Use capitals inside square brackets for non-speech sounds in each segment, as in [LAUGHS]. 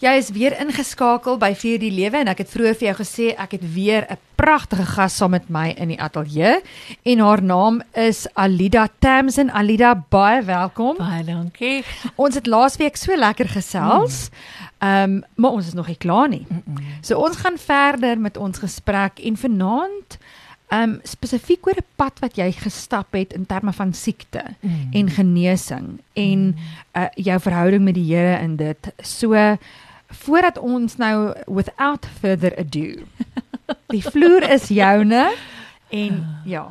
Jy is weer ingeskakel by Vier die Lewe en ek het vroeër vir jou gesê ek het weer 'n pragtige gas saam met my in die ateljee en haar naam is Alida Tamsin. Alida, baie welkom. Baie dankie. Ons het laasweek so lekker gesels. Ehm, um, maar ons is nog nie klaar nie. So ons gaan verder met ons gesprek en vanaand ehm um, spesifiek oor 'n pad wat jy gestap het in terme van siekte Mm. en genesing en uh, jou verhouding met die Here in dit. So voordat ons nou without further ado. Die vloer is joune en ja.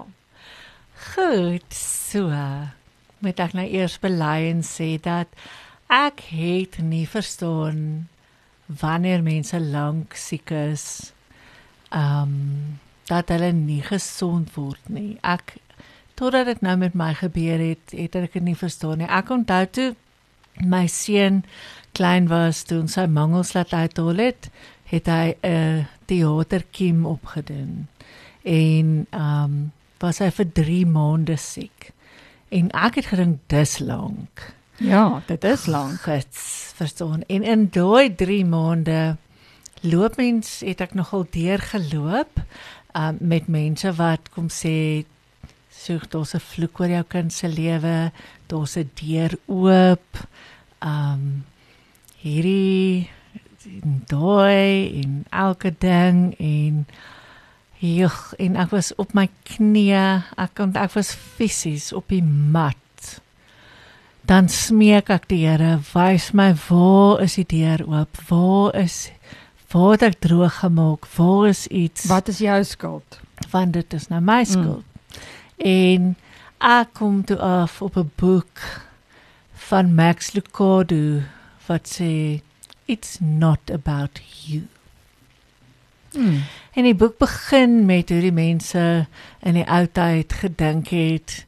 Goed, so. Moet ek nou eers bely en sê dat ek het nie verstaan wanneer mense lank siek is, ehm um, dat hulle nie gesond word nie. Ek totdat dit nou met my gebeur het, het ek dit nie verstaan nie. Ek onthou toe my seun klein was toe ons sy mangels laat uithaal het, het hy 'n uh, teaterkiem opgedoen. En ehm um, was hy vir 3 maande siek. En ek het gedink dis lank. Ja, dit is lank. Gits, verstaan. En in daai 3 maande loop mens het ek nogal deur geloop um, met mense wat kom sê soek daar's 'n vloek oor jou kind se lewe, daar's 'n deur oop. Um hierdie en daai en elke ding en Joch, en ek was op my knieë, ek kon ek was fisies op die mat. Dan smeek ek die Here, wys my waar is die deur oop? Waar is waar het ek droog gemaak? Waar is iets? Wat is jou skuld? Want dit is nou my skuld. Mm. En ek kom toe af op 'n boek van Max Lucado wat sê it's not about you. Hmm. En die boek begin met hoe die mense in die ou tyd gedink het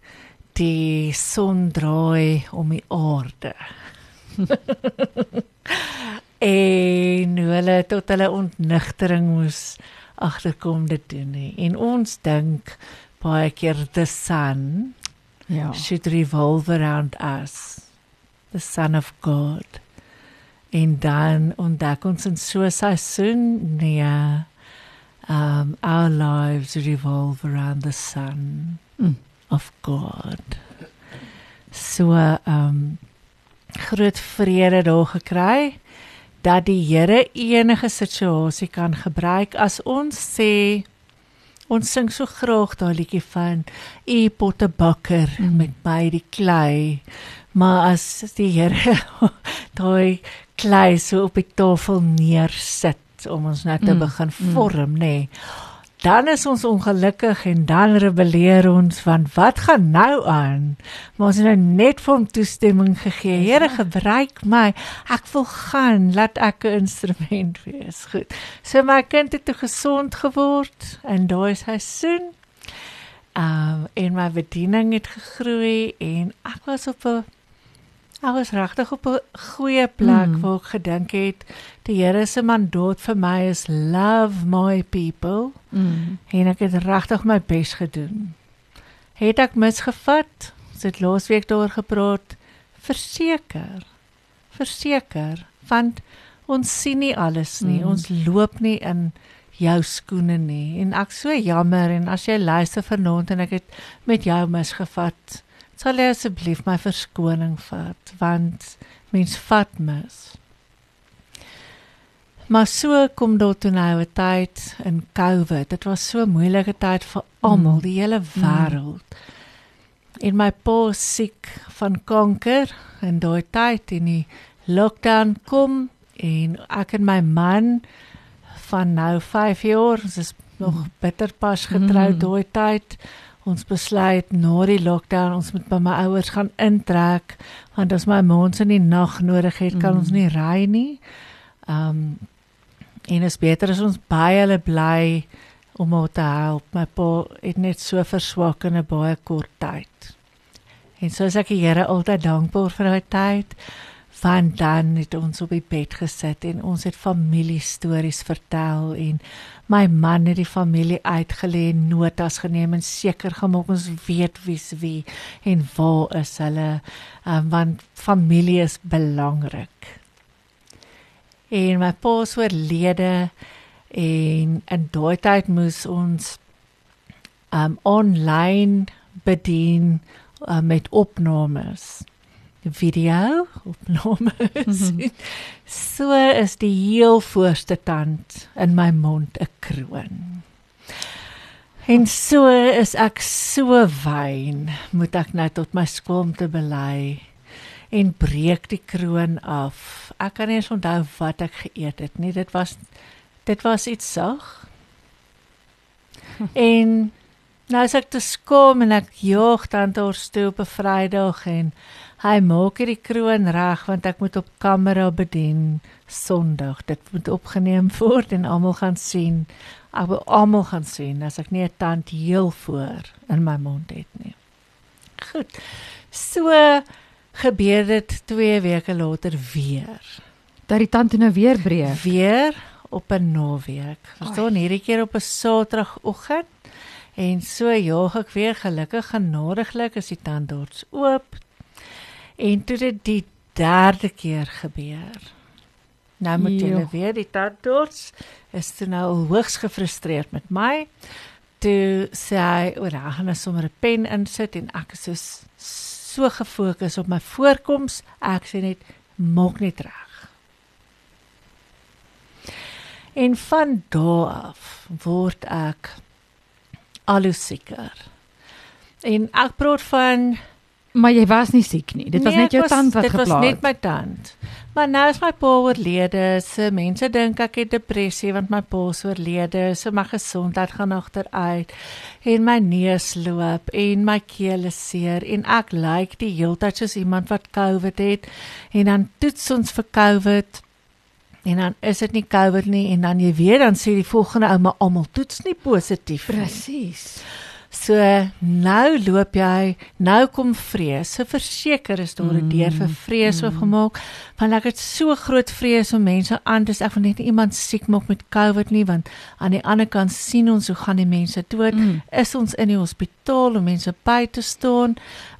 die son draai om die aarde. [LAUGHS] en hulle tot hulle ontnigtering moes agterkom dit doen nie. En ons dink baie keer the sun Ja. should revolve around us. The son of God. En dan ontdek ons in so 'n seisoen nee um our lives revolve around the sun Mm. of God. So um groot vrede daar gekry dat die Here enige situasie kan gebruik as ons sê ons sing so graag daai liedjie van u pottebakker Mm. mm. met my die klei maar as die Here [LAUGHS] daai klei so op die tafel neersit om ons nou te Mm, mm. begin mm. vorm nê. Nee, dan is ons ongelukkig en dan rebelleer ons van wat gaan nou aan? Maar ons het nou net vir hom toestemming gegee Here gebruik my. Ek wil gaan. Laat ek 'n instrument wees. Goed. So my kind het toe gesond geword en daai seisoen um en my bediening het gegroei en ek was op 'n ek was regtig op 'n goeie plek Mm. mm. waar ek gedink het die Here se mandaat vir my is love my people Mm. en ek het regtig my bes gedoen. Het ek misgevat? Ons het laasweek daaroor gepraat. Verseker. Verseker, want ons sien nie alles nie. Mm. Mm. Ons loop nie in jou skoene nie. En ek so jammer en as jy luister vanaand en ek het met jou misgevat, sal jy asseblief my verskoning vat want mens vat mis. Maar so kom daar toe nou 'n tyd in COVID. Dit was so 'n moeilike tyd vir almal, Mm. die hele wêreld. En my pa siek van kanker en daai tyd in die lockdown kom en ek en my man van nou 5 jaar, ons is nog Mm. bitter pas getroud Mm. daai tyd. Ons besluit na die lockdown ons moet by my ouers gaan intrek want as my ma ons in die nag nodig het, kan Mm. ons nie ry nie. Um en is beter as ons by hulle bly om haar te help. My pa het net so verswak in 'n baie kort tyd. En so is ek die Here altyd dankbaar vir daai tyd. Van dan het ons op die bed gesit en ons het familiestories vertel en my man het die familie uitgelê en notas geneem en seker gemaak ons weet wie's wie en waar is hulle um, want familie is belangrik. En my pa is oorlede en in daai tyd moes ons um online bedien uh, met opnames video opnames. Mhm. so is die heel voorste tand in my mond 'n kroon. En so is ek so wyn, moet ek nou tot my skaamte bely en breek die kroon af. Ek kan nie eens onthou wat ek geëet het nie. Dit was dit was iets sag. [LAUGHS] en nou as ek te skaam en ek jaag dan dors toe op 'n Vrydag en hy maak hierdie kroon reg want ek moet op kamera bedien Sondag. Dit moet opgeneem word en almal gaan sien. Ek wil almal gaan sien as ek nie 'n tand heel voor in my mond het nie. Goed. So gebeur dit 2 weke later weer. Dat die tand nou weer breek. Weer op 'n naweek. Verstaan hierdie keer op 'n Saterdagoggend. En so jaag ek weer gelukkig genadiglik is die tandarts oop. En toe dit die derde keer gebeur. Nou moet jy weer die tandarts is toe nou al hoogs gefrustreerd met my. Toe sê hy, "O, dan gaan ek sommer 'n pen insit en ek is so so gefokus op my voorkoms. Ek sê net maak net reg." En van daar af word ek al hoe sieker. En ek praat van Maar jy was nie siek nie. Dit was Nee, net jou was- tand wat Dit geplaag was net het. my tand. Maar nou is my pa oorlede. Se mense dink ek het depressie want my pa is oorlede. So my gesondheid gaan agteruit en my neus loop en my keel is seer en ek lyk die heeltyd soos iemand wat COVID het en dan toets ons vir COVID en dan is dit nie COVID nie en dan jy weet dan sê die volgende ou maar almal toets nie positief nie. Presies. So nou loop jy, nou kom vrees. So verseker is daar 'n deur vir vrees oopgemaak. Want ek het so groot vrees om mense aan te ek wil net nie iemand siek maak met COVID nie want aan die ander kant sien ons hoe gaan die mense dood. Mm. Is ons in die hospitaal om mense by te staan?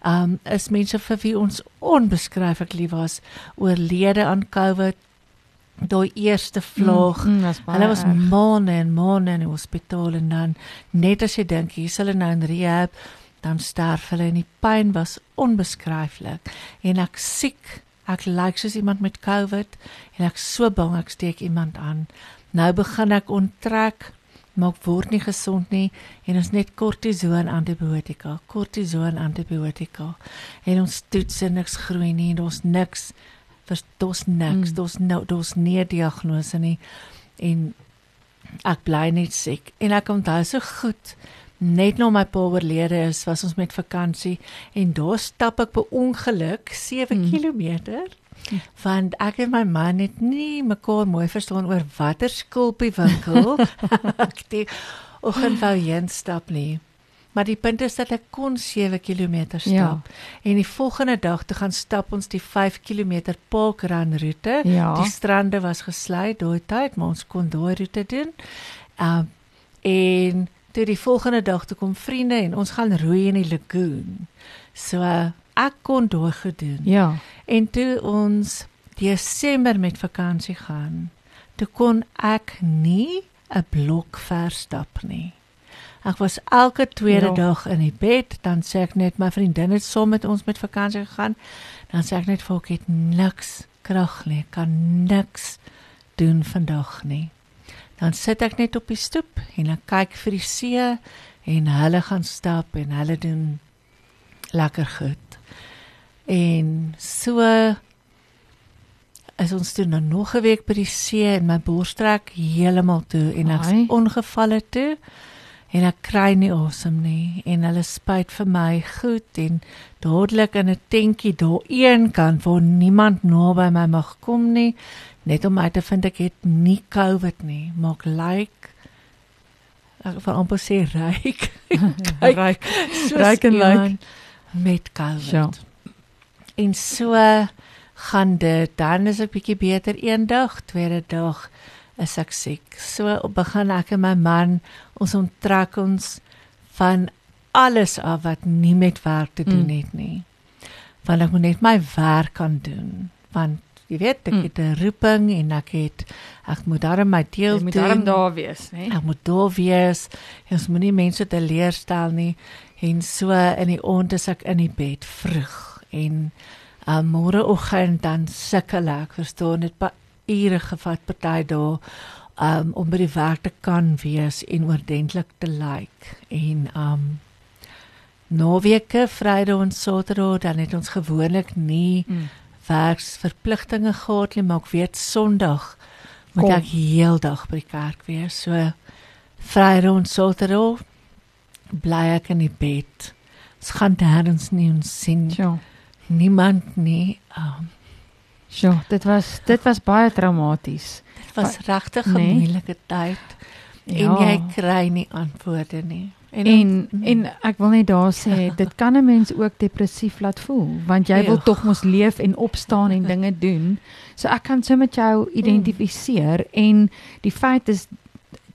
Um is mense vir wie ons onbeskryflik lief was oorlede aan COVID. Daai eerste vlaag. Mm, mm, Hulle was maande en maande in die hospitaal en dan net as jy dink hier is hulle nou in rehab, dan sterf hulle en die pyn was onbeskryflik. En ek siek, ek lyk soos iemand met COVID en ek so bang ek steek iemand aan. Nou begin ek onttrek, maar ek word nie gesond nie en ons net kortison antibiotika, kortison antibiotika. En ons toets en niks groei nie en daar's niks daar's niks, Mm. daar's nou daar's nie 'n diagnose nie en ek bly net siek en ek onthou so goed net na my pa oorlede is was ons met vakansie en daar stap ek per ongeluk 7 Mm. km want ek en my man het nie mekaar mooi verstaan oor watter skulpiewinkel [LAUGHS] [LAUGHS] ek die oggend wou heen stap nie maar die punt is dat ek kon 7 km stap Ja. en die volgende dag te gaan stap ons die 5 km parkrun roete Ja. Die strande was gesluit daai tyd, maar ons kon daai roete doen. Um en toe die volgende dag toe kom vriende en ons gaan roei in die lagoon. So uh, ek kon daai gedoen. Ja. En toe ons Desember met vakansie gaan, toe kon ek nie 'n blok ver stap nie. Ek was elke tweede Ja. dag in die bed, dan sê ek net my vriendin het saam met ons met vakansie gegaan, dan sê ek net vir ek het niks krag nie, kan niks doen vandag nie. Dan sit ek net op die stoep en ek kyk vir die see en hulle gaan stap en hulle doen lekker goed. En so is ons toe nou nog 'n week by die see en my bors trek heeltemal toe en ek's Ai. ongevalle toe en ek kry nie asem nie en hulle spuit vir my goed en dadelik in 'n tentjie daar een kant waar niemand naby my mag kom nie net om uit te vind ek het nie COVID nie maar ek lyk ek wil amper sê ryk [LAUGHS] [LAUGHS] Ryk. Ryk en lyk. iemand met COVID Ja. En so gaan dit. Dan is ek bietjie beter een dag, tweede dag is ek siek. So begin ek en my man ons onttrek ons van alles af wat nie met werk te doen Mm. het nie. Want ek moet net my werk kan doen. Want jy weet, ek het 'n roeping en ek het ek moet daarom my deel Jy moet doen. daar wees, né? Ek moet daar wees. Ons moenie mense teleurstel nie. En so in die aand is ek in die bed vroeg en uh, môreoggend dan sukkel ek, verstaan dit pa ure gevat party dae um, om by die werk te kan wees en oordentlik te lyk. Like. En um naweke, Vrydag en Saterdag dan het ons gewoonlik nie Mm. werksverpligtinge gehad nie, maar ek weet Sondag moet Kom. ek heeldag by die kerk wees. So Vrydag en Saterdag bly ek in die bed. Ons gaan nêrens nie ons sien Sjoe. niemand nie. Um, Sjoe, dit was dit was baie traumaties. Dit was regtig 'n Nee. moeilike tyd en jy kry nie antwoorde nie. En en ek wil net daar sê [LAUGHS] dit kan 'n mens ook depressief laat voel want jy wil Ja. tog mos leef en opstaan en [LAUGHS] dinge doen. So ek kan so met jou identifiseer en die feit is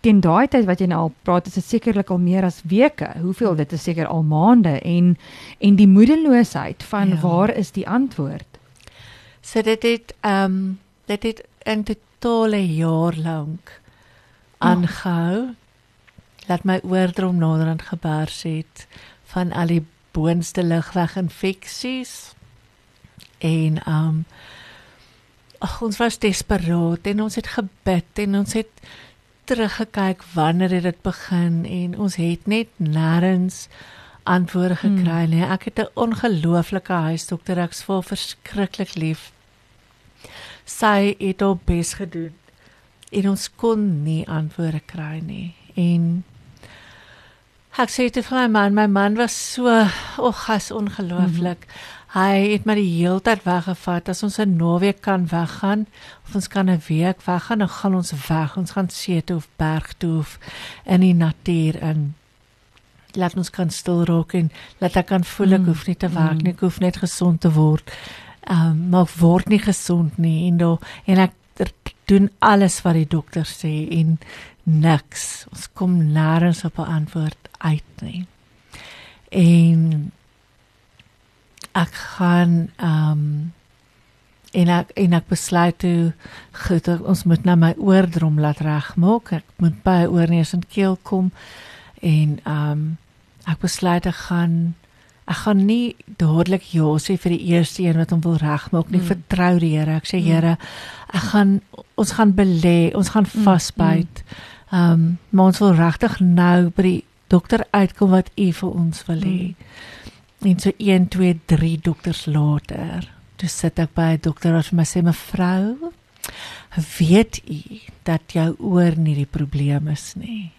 teen daai tyd wat jy nou al praat is dit sekerlik al meer as weke. Hoeveel dit is seker al maande en en die moedeloosheid van Ja. waar is die antwoord? So dit het ehm um, dit het in totale jaar lank aangehou. Laat my oordrom naderhand gebars het van al die boonste lugweginfeksies. En ehm um, ag ons was desperaat en ons het gebid en ons het teruggekyk wanneer het dit begin en ons het net nêrens antwoorde Hmm. gekry nie. Ek het 'n ongelooflike huisdokter ek's vol verskriklik lief. Sy het haar bes gedoen en ons kon nie antwoorde kry nie. En ek sê te vir my man, my man was so, ag, hy's ongelooflik. Mm -hmm. Hy het my die hele tyd weggevat. As ons 'n naweek kan weggaan of ons kan 'n week weggaan, dan gaan ons weg. Ons gaan see toe of berg toe of in die natuur in. Laat ons kan stil raak en laat ek kan voel ek Mm, hoef nie te werk mm. nie, ek hoef net gesond te word. Ehm um, maar word nie gesond nie en dan en ek doen alles wat die dokter sê en niks. Ons kom nêrens op 'n antwoord uit nie. En ek gaan ehm um, en ek en ek besluit toe goed ons moet nou my oordrom laat regmaak. Ek moet by oorneus en keel kom en ehm um, ek besluit ek gaan ek gaan nie dadelik ja sê vir die eerste een wat hom wil regmaak nie. Mm. Vertrou die Here. Ek sê Mm. Here, ek gaan ons gaan belê, ons gaan Mm, vasbyt. Ehm um, maar ons wil regtig nou by die dokter uitkom wat u vir ons wil hê. En so 1 2 3 dokters later, toe sit ek by 'n dokter wat vir my sê mevrou, weet u dat jou oor nie die probleem is nie.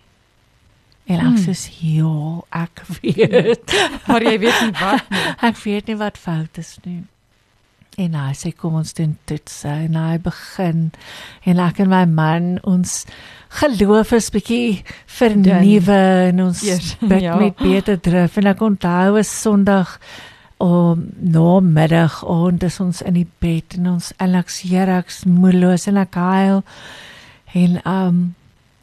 En ek Mm. sê ja, ek weet. [LAUGHS] Maar jy weet nie wat nie. [LAUGHS] Ek weet nie wat fout is nie. En hy sê kom ons doen toetse en hy begin en ek en my man ons geloof is bietjie vernuwe en ons Eers, [LAUGHS] bid ja. met beter drif en ek onthou 'n Sondag om namiddag aand is ons in die bed en ons en ek sê ek's moedeloos en ek huil en um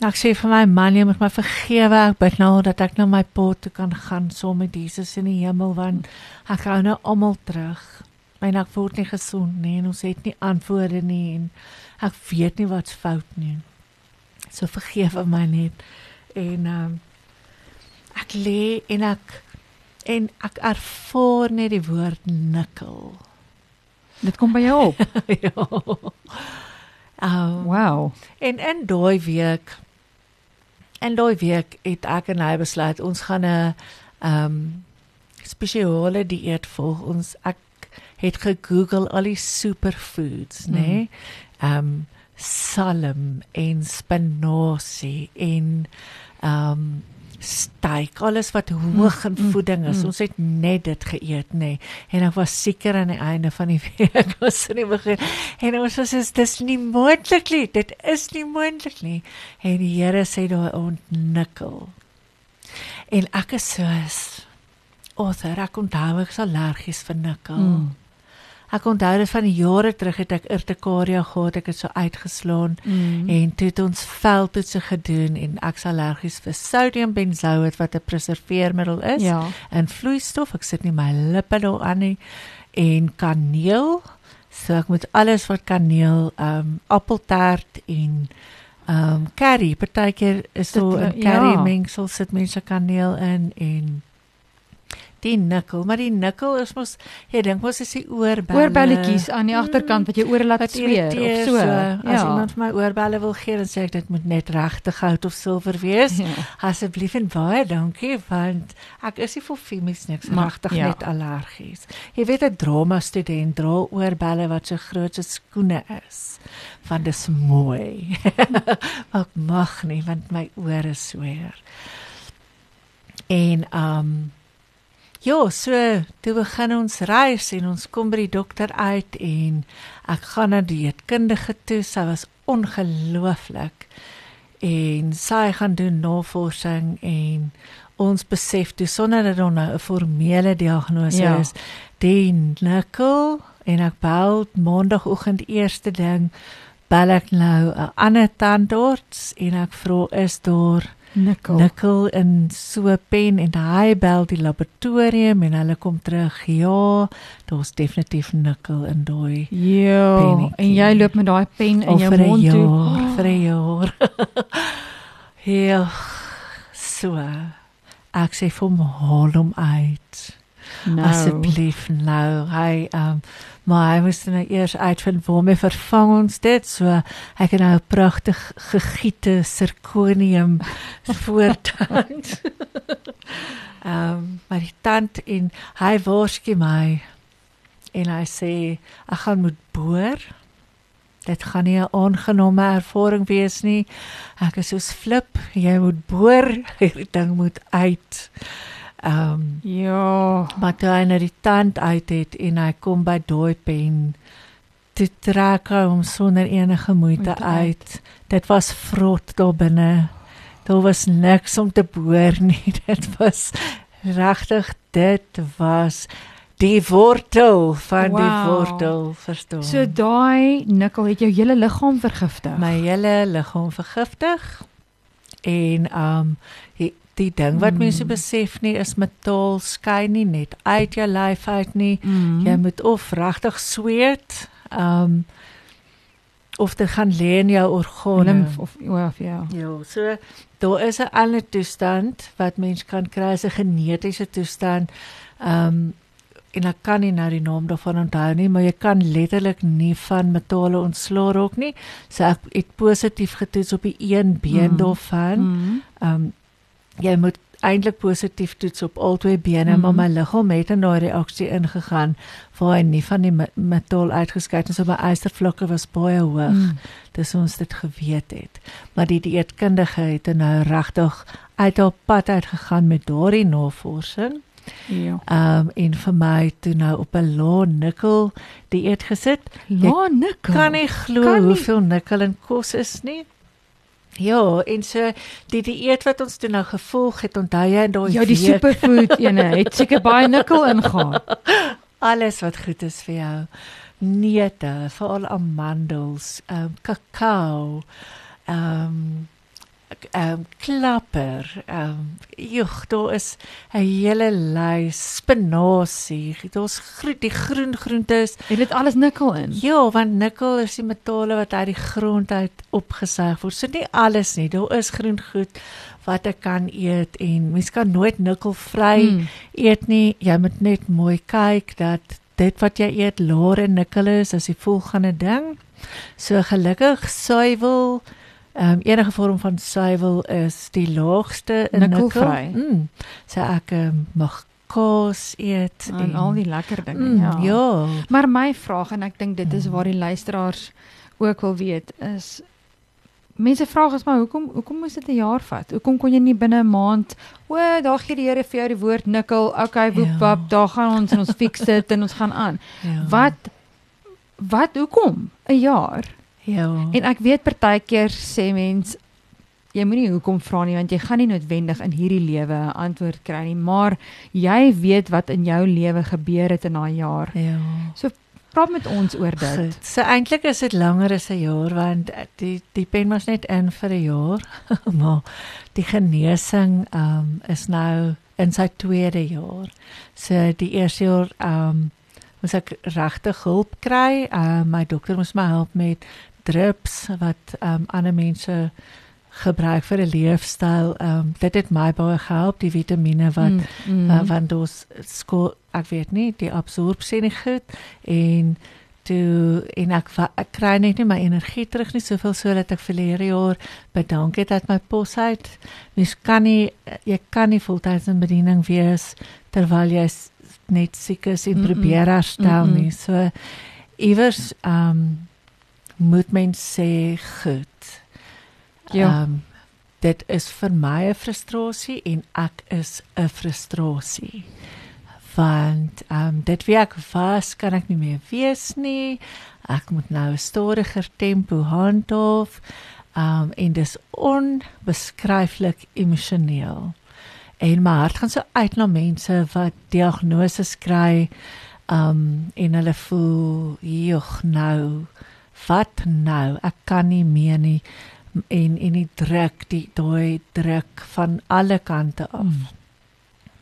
ek sê vir my man jy moet my vergewe. Ek bid nou dat ek na my pa toe kan gaan saam met Jesus in die hemel want ek hou nou almal terug. En ek word nie gesond nie en ons het nie antwoorde nie en ek weet nie wat's fout nie. So vergewe my net. En um ek lê en ek en ek ervaar net die woord nikkel. Dit kom by jou op. [LAUGHS] ja. Um, Wow. En in daai week in daai week het ek en hy besluit ons gaan 'n ehm um, spesiale dieet volg. Ons ek het gegoogel al die superfoods, nê? Nee? Ehm um, salm en spinasie en ehm um, steak, alles wat hoog in mm, voeding is. mm. Ons het net dit geëet, nê. Nee. En ek was seker aan die einde van die [LAUGHS] week was in die begin en ons was soos dis nie moontlik nie. Dit is nie moontlik nie. En die Here sê daai ontnikkel. En ek is soos Other, ek onthou ek is allergies vir nikkel. Mm. Ek onthou dit van jare terug het ek urtikaria gehad, ek het so uitgeslaan Mm. en toe het ons veldtoetse gedoen en ek's allergies vir sodiumbenzoat wat 'n preserveermiddel is Ja. in vloeistof. Ek sit nie my lippe daaraan nie en kaneel, So ek moet alles wat kaneel, ehm um, appeltaart en ehm um, curry, partykeer is so 'n ja. curry mengsel sit mense kaneel in en die nikkel, maar die nikkel is mos jy dink mos is die oorbelle. Oorbelletjies aan die agterkant wat jy oor laat sweer of irriteer so. As iemand vir my oorbelle wil gee, dan sê ek dit moet net regte goud of silwer wees. Ja. Asseblief en baie dankie want ek is nie vir femies niks regtig ja. net allergies. Jy weet 'n drama student dra oorbelle wat so groot soos skoene is. Want dit is mooi. [LAUGHS] maar ek mag nie want my ore sweer. En um Ja, so toe begin ons reis en ons kom by die dokter uit en ek gaan na die dieetkundige toe. Sy was ongelooflik. En sy gaan doen navorsing en ons besef toe sonder dat daar nou 'n formele diagnose Ja. is, die nikkel en ek bel maandagooggend eerste ding bel ek nou 'n ander tandarts en ek vra is daar Nikkel. nikkel in so 'n pen en hy bel die laboratorium en hulle kom terug ja daar's definitief nikkel in daai Ja, en jy loop met daai pen in Al jou mond toe. jaar, vir 'n jaar. [LAUGHS] ja, so. Ek sê vir hom haal hom uit. Nou. Asseblief nou. Hy ehm um, maar hy moes nou eers uitvind waarmee vervang ons dit. So ek het nou 'n pragtig gegiete sirkonium [LAUGHS] voortand. [LAUGHS] Ehm um, maar die tand en hy waarsku my en hy sê ek gaan moet boor. Dit gaan nie 'n aangename ervaring wees nie. Ek is soos flip, jy moet boor, [LAUGHS] hierdie ding moet uit. Ehm um, Ja. maar toe hy na die tand uit het en hy kom by daai pen toe trek hy hom sonder enige moeite Moeite uit. Dit was vrot daar binne. Daar was niks om te boor nie. [LAUGHS] Dit was regtig dit was die wortel van die Wow. wortel, verstaan. So daai nikkel het jou hele liggaam vergiftig. my hele liggaam vergiftig en um die, die ding wat Mm. mense besef nie is metaal skyn nie net uit jou lyf uit nie. Mm. Jy moet of regtig sweet um of dit gaan lê in jou organe. limf of of ja. Ja, so daar is 'n ander toestand wat mens kan kry, is 'n genetiese toestand. Um en ek kan nie nou die naam daarvan onthou nie, maar jy kan letterlik nie van metale ontslaa raak nie. So ek het positief getoets op die een been Mm. daarvan. Mm. Um jy moet eintlik positief toets op al twee bene, Mhm. maar my liggaam het in daai reaksie ingegaan waar hy nie van die me- metaal uitgeskei het. So my ystervlakke was baie hoog Mm. dis ons dit geweet het. Maar die dieetkundige het er nou regtig uit haar pad uitgegaan met daardie navorsing. Ja. Um en vir my toe nou op 'n lae nikkel dieet gesit. La nikkel. Kan nie glo hoeveel nikkel in kos is nie. Ja, en so die dieet wat ons toe nou gevolg het, onthou jy in daai Ja, die superfood ene het seker baie nikkel ingaan. [LAUGHS] alles wat goed is vir jou. Neute, veral amandels, ehm um, kakao, ehm um, ehm um, klapper, ehm um, joh, daar is 'n hele lys spinasie, daar's groen die groen groentes. Het dit alles nikkel in? Ja, want nikkel is die metale wat uit die grond uit opgesuig word. So nie alles nie, daar is groen goed wat ek kan eet en mens kan nooit nikkelvry Mm. eet nie. Jy moet net mooi kyk dat dit wat jy eet laer in nikkel is as die volgende ding. So gelukkig suiwel ehm um, enige vorm van suiwel is die laagste in nikkel. Nikkelvry. Mm. So ek um, mag kaas eet En al die lekker dinge, mm, ja. ja. Maar my vraag en ek dink dit is Mm. waar die luisteraars ook wil weet is mense vra ons maar hoekom hoekom moes dit 'n jaar vat? Hoekom kon jy nie binne 'n maand o, daar gee die Here vir jou die woord nikkel. Okay, woep Ja. wap, daar gaan ons en ons fix dit en ons gaan aan. ja. Wat wat hoekom 'n jaar? Ja. En ek weet partykeer sê mens jy moenie hoekom vra nie want jy gaan nie noodwendig in hierdie lewe 'n antwoord kry nie, maar jy weet wat in jou lewe gebeur het in daai jaar. ja. Praat met ons oor dit. Goed. So eintlik is dit langer as 'n jaar want die die pen was net in vir 'n jaar. [LAUGHS] maar die genesing um is nou in sy tweede jaar. So die eerste jaar um moes ek regtig hulp kry. Uh my dokter moes my help met drips wat um ander mense gebruik vir 'n leefstyl. Um dit het my baie gehelp die vitamiene wat mm, mm. Uh, van dos skool ek weet nie die absorpsie nie goed en toe en ek ek kry net nie my energie terug nie soveel so dat ek verlede jaar bedank het dat my pos uit. Mens kan nie jy kan nie voltydse bediening wees terwyl jy net siek is en mm -mm. probeer herstel mm -mm. nie. So iewers ehm um, moet mens sê goed. Ja. Um, dit is vir my 'n frustrasie en ek is 'n frustrasie want ehm um, dit wie ek was kan ek nie meer wees nie. Ek moet nou 'n stadiger tempo handhaaf. Ehm um, en dis onbeskryflik emosioneel. En my hart gaan so uit na mense wat diagnoses kry ehm um, en hulle voel, "Jog, nou, wat nou? Ek kan nie meer nie." en en die druk die daai druk van alle kante af. Mm.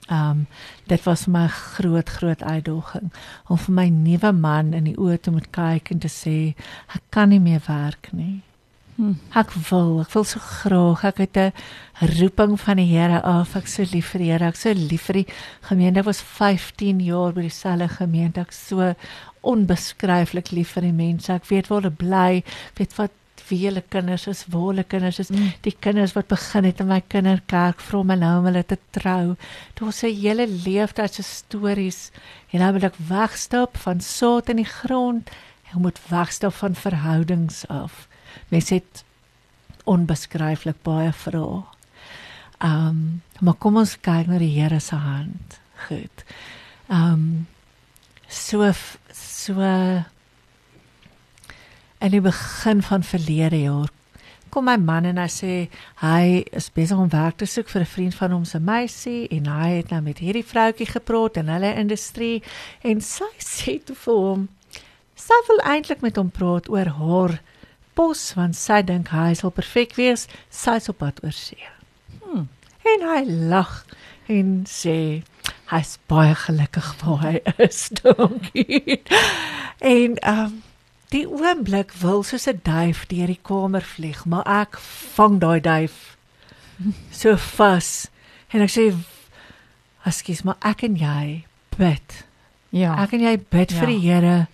Ehm um, dit was my groot groot uitdaging om vir my nuwe man in die oë te moet kyk en te sê ek kan nie meer werk nie. Hmm. Ek wil, ek wil so graag. Ek het 'n roeping van die Here af. Ek so lief vir die Here. Ek so lief vir die gemeente. Ek was 15 jaar by dieselfde gemeente. Ek so onbeskryflik lief vir die mense. Ek weet waar hulle bly. Weet wat wie hulle kinders is, waar hulle kinders is, mm. die kinders wat begin het in my kinderkerk vra my nou om hulle te trou. Daar's 'n hele leeftyd se stories en nou wil ek wegstap van saad in die grond. Ek moet wegstap van verhoudings af. Mens het onbeskryflik baie vrae. Ehm, um, maar kom ons kyk na die Here se hand. Goed. Ehm um, so so in die begin van verlede jaar kom my man en hy sê hy is besig om werk te soek vir 'n vriend van hom se meisie en hy het nou met hierdie vroutjie gepraat in hulle industrie en sy [LAUGHS] sê toe vir hom sy wil eintlik met hom praat oor haar pos want sy dink hy sal perfek wees sy is op pad oor see. Hmm. En hy lag en sê hy's baie gelukkig waar hy is. [LAUGHS] Dankie. en ehm um, Die oomblik wil soos 'n duif deur die kamer vlieg, maar ek vang daai duif so vas en ek sê Askies, maar ek en jy bid. Ja. Ek en jy bid ja. vir die Here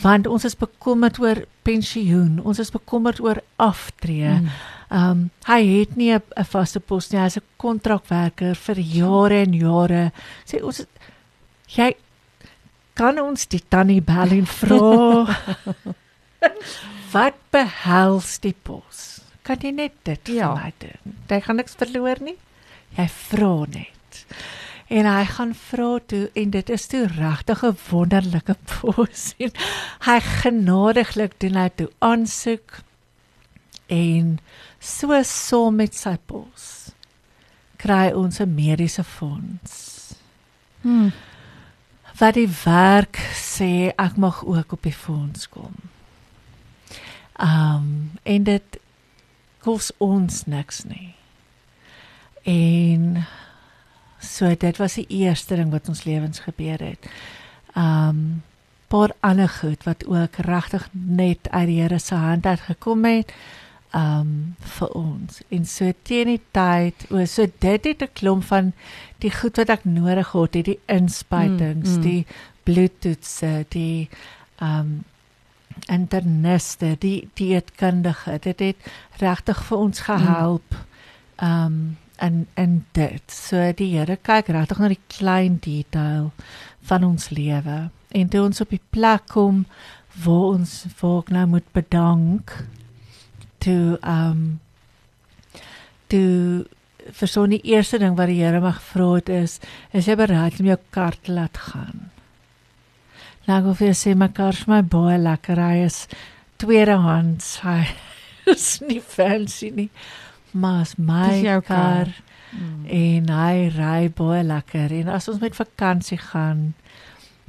want ons is bekommerd oor pensioen, ons is bekommerd oor aftree. Mm. Um hy het nie 'n vaste pos nie, hy's 'n kontrakwerker vir jare en jare. Sê ons jy kan ons die tannie bel en vra [LAUGHS] wat behels die pos? Kan jy net dit ja. vir my doen? Jy gaan niks verloor nie. Jy vra net. En hy gaan vra toe en dit is toe regtig 'n wonderlike pos. [LAUGHS] En hy genadiglik doen hy toe aansoek en so saam met sy pos kry ons 'n mediese fonds. Hmm wat die werk sê ek mag ook op die fonds kom. Um en dit kos ons niks nie. En so dit was die eerste ding wat ons lewens gebeur het. Um paar ander goed wat ook regtig net uit die Here se hand uit gekom het um vir ons. En so teen die tyd, o so dit het 'n klomp van die goed wat ek nodig gehad het, die inspuitings, mm, mm. die bloedtoetse, die um interniste, die dieetkundige. Dit het regtig vir ons gehelp. Mm. Um en en dit. So die Here kyk regtig na die klein detail van ons lewe. En toe ons op die plek kom waar ons voor nou moet bedank toe ehm um, toe vir so 'n eerste ding wat die Here mag vra het is is jy bereid om jou kar te laat gaan. Nou gou vir sê my kar is my baie lekker. Hy is tweedehands. Hy [LAUGHS] is nie fancy nie. Maar is my kar. kar. Mm. En hy ry baie lekker. En as ons met vakansie gaan,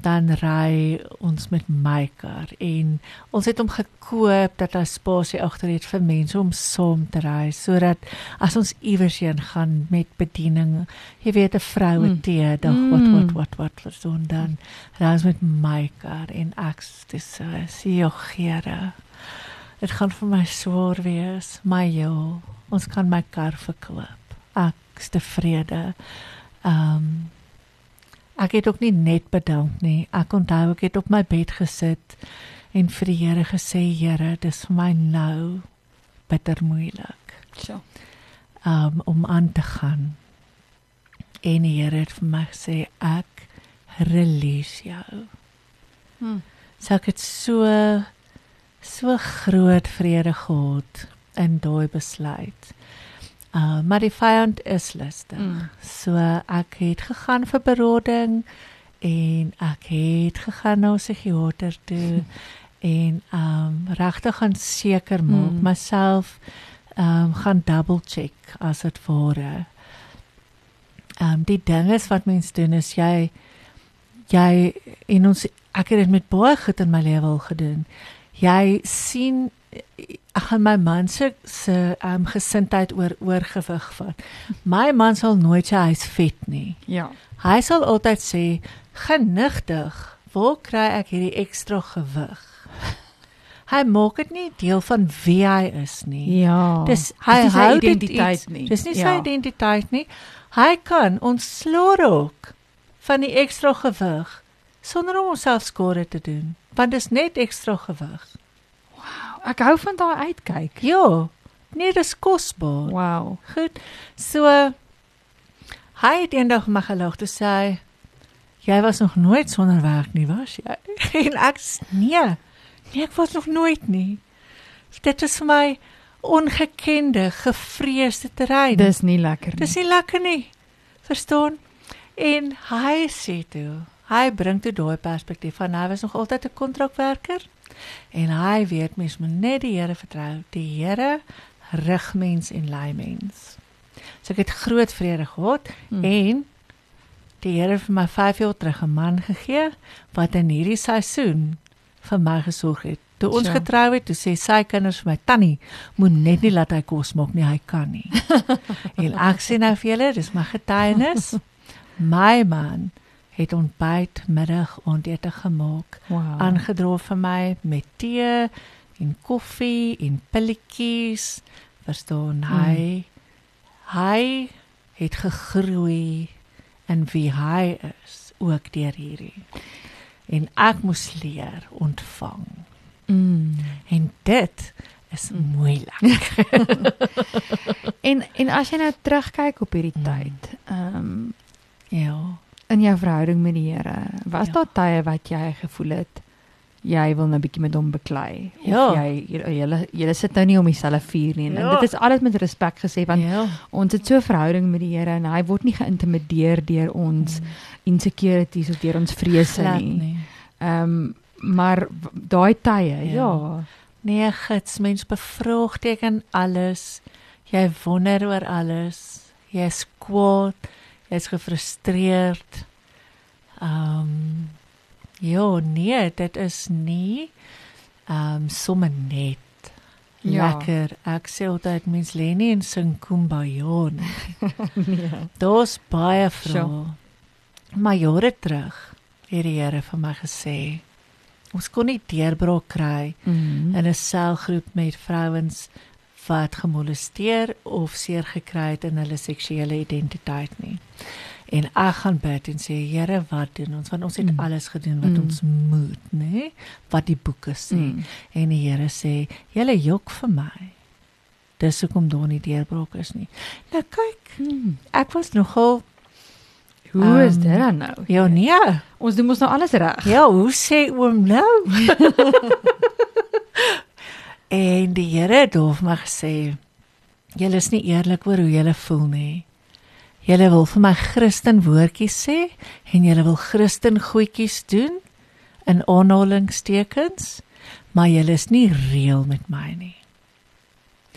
dan ry ons met my kar en ons het hom gekoop dat hy spasie agter het vir mense om saam te ry sodat as ons iewers heen gaan met bediening, jy weet 'n vroue Mm. tee, dag Mm. wat wat wat wat wat so en dan ry ons met my kar en ek dis so sien jou Here. Dit gaan vir my swaar wees, maar ja, ons kan my kar verkoop. Ek is tevrede. Ehm um, ek het ook nie net bedank nie. Ek onthou ek het op my bed gesit en vir die Here gesê, Here, dis vir my nou bitter moeilik So. um, om aan te gaan. En die Here het vir my gesê, ek release jou. Hm. So ek het so so groot vrede gehad in daai besluit. Uh, maar die vyand is lustig. Mm. So ek het gegaan vir berading en ek het gegaan na 'n psigiater toe [LAUGHS] en um regtig gaan seker maak Mm. myself um gaan double check as dit ware. Um die ding is wat mens doen is jy jy en ons ek het dit met baie goed in my lewe al gedoen. Jy sien ek gaan my man se se um gesindheid oor oorgewig vat. My man sal nooit sê hy's vet nie. Ja. Hy sal altyd sê genigtig, waar kry ek hierdie ekstra gewig? Hy maak dit nie deel van wie hy is nie. Ja. Dis hy sy hou dit identiteit iets- nie. Dis nie sy Ja. identiteit nie. Hy kan ontslaa raak van die ekstra gewig sonder om homself skade te doen, want dis net ekstra gewig. Ek hou van daai uitkyk. Ja, nee, dis kosbaar. Wow. Goed. So hy het eendag my gelag toe sê hy, jy was nog nooit sonder werk nie, was jy? [LAUGHS] En ek nee. Nee, ek was nog nooit nie. Dit is vir my ongekende, gevreesde terrein. Dis nie lekker nie. Dis nie lekker nie. Verstaan? En hy sê toe, hy bring toe daai perspektief van hy was nog altyd 'n kontrakwerker en hy weet mens moet net die Here vertrou. Die Here rig mens en lei mens. So ek het groot vrede gehad Hmm. en die Here het vir my 5 jaar terug 'n man gegee wat in hierdie seisoen vir my gesorg het. Toe ons Ja. getrou het, toe sê sy kinders vir my tannie, moet net nie laat hy kos maak nie, hy kan nie. [LAUGHS] en ek sê nou vir julle, dis my getuienis. [LAUGHS] My man het ontbyt, middag, aandete gemaak, wow. aangedra vir my met tee en koffie en pilletjies. Verstaan hy? Hy het gegroei in wie hy is, ook deur hierdie. En ek moes leer ontvang. Mm. En dit is Mm. moeilik. [LAUGHS] En en as jy nou terugkyk op hierdie Mm. tyd, ehm um, Ja. In jou verhouding met die Here, was Ja. daar tye wat jy gevoel het jy wil nou 'n bietjie met hom beklei Ja. of jy julle julle sit nou nie om dieselfde vuur nie en, en Ja. dit is alles met respek gesê want ja. ons het so 'n verhouding met die Here en hy word nie geïntimideer deur ons Mm. insecurities of deur ons vrese nie. Ehm maar w- daai tye, Ja. ja. Nee, gits, mens bevraagteken alles. Jy wonder oor alles. Jy's kwaad, jy's gefrustreerd. Ehm um, ja, nee, dit is nie ehm um, sommer net Ja. lekker. Ek sê altyd mens lê nie en sing kumbaya nie. [LAUGHS] nee. Daar's baie vrae. Sure. Maar jare terug het die Here vir my gesê ons kon nie deurbraak kry Mm. in 'n selgroep met vrouens wat gemolesteer of seer gekry het in hulle seksuele identiteit nie. En ek gaan bid en sê Here, wat doen ons? Want ons het Mm. alles gedoen wat Mm. ons moet, nê? Wat die boeke sê. Mm. En die Here sê, "Julle jok vir my." Dis hoekom daar nie deurbraak is nie. Nou kyk, Mm. ek was nogal Hoe Ehm, is dit dan nou? ja, nee. Ons doen mos nou alles reg. Ja, hoe sê oom nou? [LAUGHS] en die Here het vir my gesê, julle is nie eerlik oor hoe julle voel nie. Julle wil vir my Christen woordjies sê en julle wil Christen goedjies doen in aanhalingstekens, maar julle is nie reël met my nie.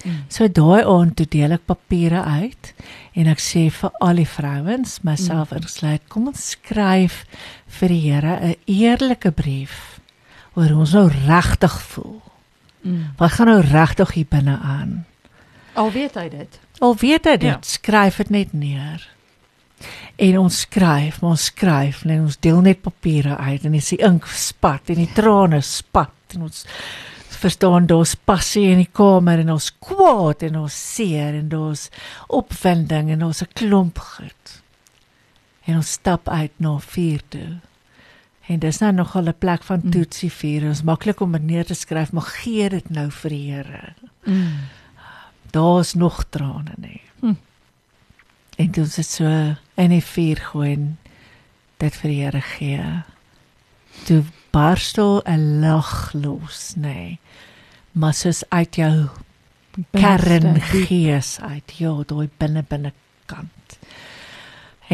Mm. So daai aand toe deel ek papiere uit en ek sê vir al die vrouens, myself mm. ingesluit, kom ons skryf vir die Here 'n eerlike brief oor hoe ons nou regtig voel. Mm. Wat gaan nou regtig hier binne aan? Al weet hy dit. Al weet hy dit, ja. skryf dit net neer. En ons skryf, ons skryf en ons deel net papiere uit en dis die ink spat en die trane spat en ons verstaan daar's passie in die kamer en ons kwaad en ons seer en daar's opwinding en ons 'n klomp goed. En ons stap uit na vuur toe. En dis nou nog 'n plek van mm. toetsie vuur. Ons maklik om neer te skryf, maar gee dit nou vir die Here. Mm. Daar's nog trane nie. Mm. En dit is so in die vuur gooi dit vir die Here gee. Toe barstel 'n lag los, nê. Nee. Maar soos uit jou kern gees uit, ja, daai binne binne kant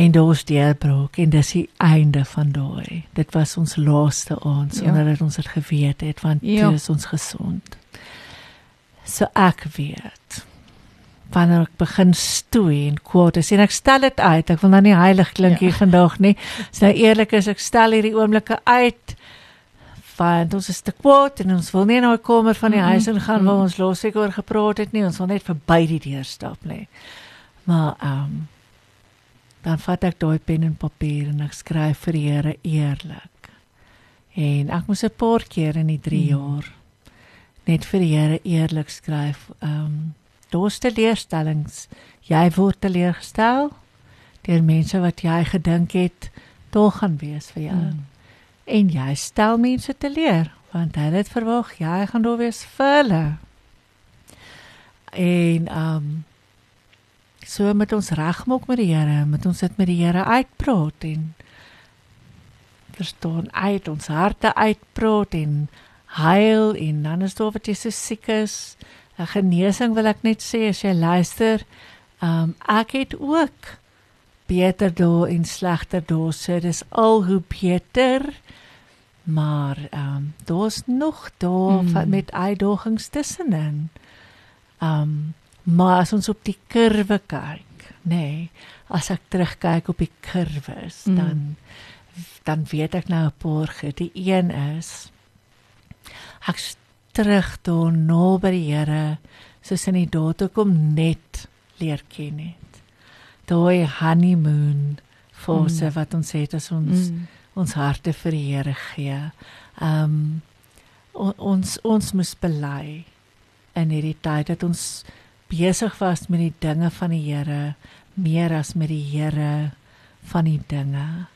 en daar's die deurbraak en dis die einde van daai. Dit was ons laaste aand sonder ja. dat ons dit geweet het want ja. toe is ons gesond. So ek weet. Wanneer ek begin stoei en kwaad is en ek stel dit uit. Ek wil nou nie heilig klink hier ja. vandag nie. As nou eerlik is, ek stel hierdie oomblikke uit want ons is te kwaad en ons wil nie in daai kamer van die huis in gaan waar ons laasweek oor gepraat het nie. Ons wil net verby die deur stap lê. Maar ehm um, dan vat ek daai pen en papier en ek skryf vir die Here eerlik. En ek moes 'n paar keer in die 3 hmm. jaar net vir die Here eerlik skryf. Ehm um, daar's teleurstellings. Jy word teleurgestel deur mense wat jy gedink het tog gaan wees vir jou. Hmm. En jy stel mense teleur want hulle het verwag jy gaan daar wees vir hulle. En ehm um, So met ons regmaak met die Here, met ons dit met die Here uitpraat en verstaan uit ons harte uitpraat en heil en dan is daar wat jy so siek is. 'n Genesing wil ek net sê as jy luister, um ek het ook beter dae en slegter dae, so dis al hoe beter. Maar um daar's nog dae mm. met uitdagings tussenin. Um Maar as ons op die kurwe kyk, nê, nee, as ek terugkyk op die kurwes, mm. dan dan weet ek nou 'n paar goed. Die een is ek terug toe na by die Here, soos in die dae toe kom net leer ken het. Daai honeymoon fase mm. wat ons het as ons mm. ons harte vir die Here gee. Um ons ons moet bely in hierdie tyd dat ons besig was met die dinge van die Here meer as met die Here van die dinge.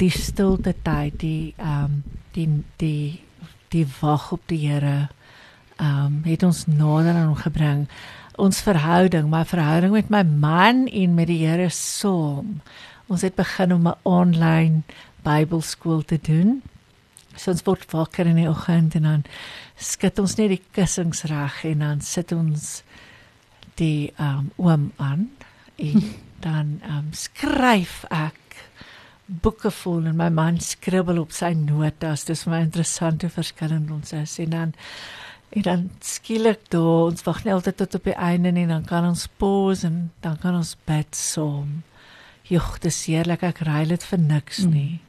Die stilte tyd, die ehm um, die die die wag op die Here ehm um, het ons nader aan hom gebring. Ons verhouding, my verhouding met my man en met die Here saam. Ons het begin om 'n online Bybelskool te doen. So ons word wakker in die oggend en dan skud ons net die kussings reg en dan sit ons die um, oom aan en [LAUGHS] dan um, skryf ek boeke vol en my man skribbel op sy notas. Dis my interessante verskillend ons is. En dan en dan skielik daar ons wag net altyd tot op die einde en dan kan ons pause en dan kan ons bid saam. Jogg dis heerlik. Ek ry dit vir niks mm. nie.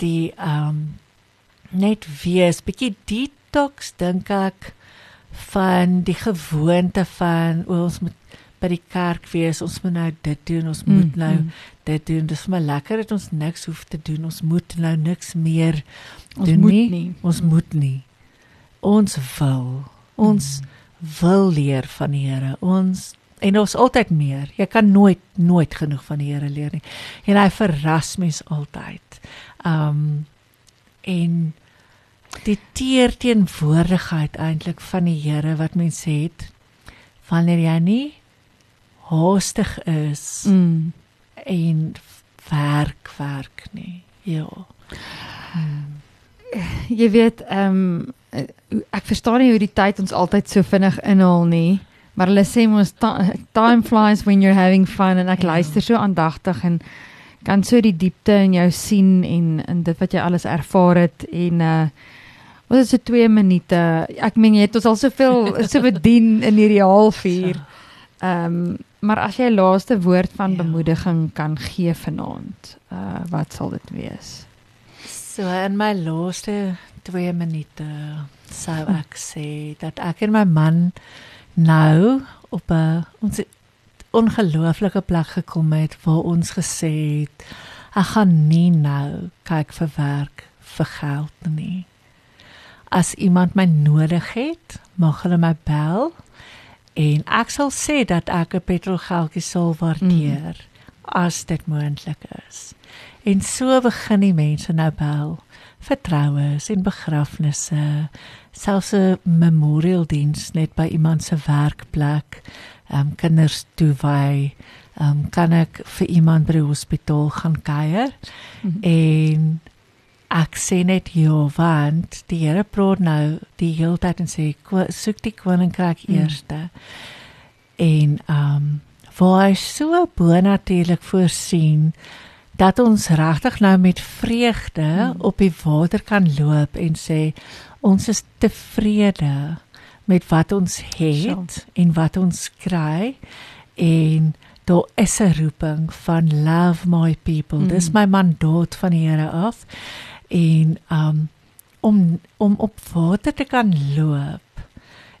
Die um net wees bietjie detox dink ek van die gewoonte van ons moet by die kerk wees, ons moet nou dit doen, ons moet mm, nou mm. dit doen. Dis vir my lekker dat ons niks hoef te doen. Ons moet nou niks meer ons doen nie. nie. Ons moet nie. Ons wil. Ons mm. wil leer van die Here. Ons en ons altyd meer. Jy kan nooit nooit genoeg van die Here leer nie. En hy verras mens altyd. Um en die teerteenwoordigheid eintlik van die Here wat mens het wanneer jy nie haastig is mm. en werk werk nie ja hmm. jy weet ehm um, ek verstaan nie hoe die tyd ons altyd so vinnig inhaal nie maar hulle sê mos time flies when you're having fun en ek ja. luister so aandagtig en kan so die diepte in jou sien en en dit wat jy alles ervaar het en uh Ons het so 2 minute. Ek meen jy het ons al soveel [LAUGHS] so bedien in hierdie halfuur. Ehm um, maar as jy laaste woord van ja. bemoediging kan gee vanaand, uh wat sal dit wees? So in my laaste 2 minute sou ek [LAUGHS] sê dat ek en my man nou op 'n ons ongelooflike plek gekom het waar ons gesê het ek gaan nie nou kyk vir werk vir geld nie. As iemand my nodig het, mag hulle my bel en ek sal sê dat ek 'n petrolgeldjie sal waardeer mm. as dit moontlik is. En so begin die mense nou bel vir troues en begrafnisse, selfs 'n memorial diens net by iemand se werkplek um, kinders toewy. Um, kan ek vir iemand by die hospitaal gaan kuier? Mm -hmm. En ek sê net ja, want die Here praat nou die hele tyd en sê soek die koninkryk mm. eerste. En ehm um, waar hy so bonatuurlik voorsien dat ons regtig nou met vreugde mm. op die water kan loop en sê ons is tevrede met wat ons het so. en wat ons kry en daar is 'n roeping van love my people. Mm. Dis my mandaat van die Here af. En um om om op water te kan loop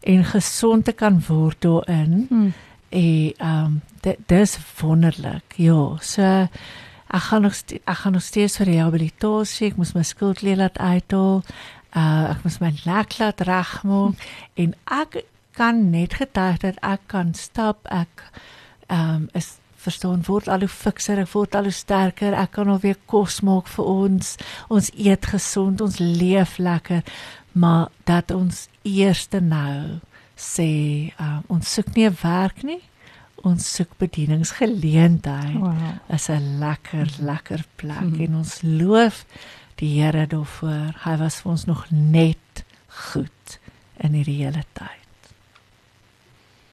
en gesond te kan word daarin. Mm. En um dit dis wonderlik. Ja, so ek gaan nog ek gaan nog steeds vir rehabilitasie. Ek moet my skuldleer laat uithaal. Uh ek moet my nek laat regmaak en ek kan net getuig dat ek kan stap. Ek ehm um, is verstaan word al hoe fikser, ek word al hoe sterker. Ek kan alweer kos maak vir ons. Ons eet gesond, ons leef lekker. Maar dat ons eerste nou sê uh, ons soek nie 'n werk nie. Ons soek bedieningsgeleentheid. Wow. Is 'n lekker lekker plek mm -hmm. en ons loof die Here daarvoor. Hy was vir ons nog net goed in hierdie hele tyd.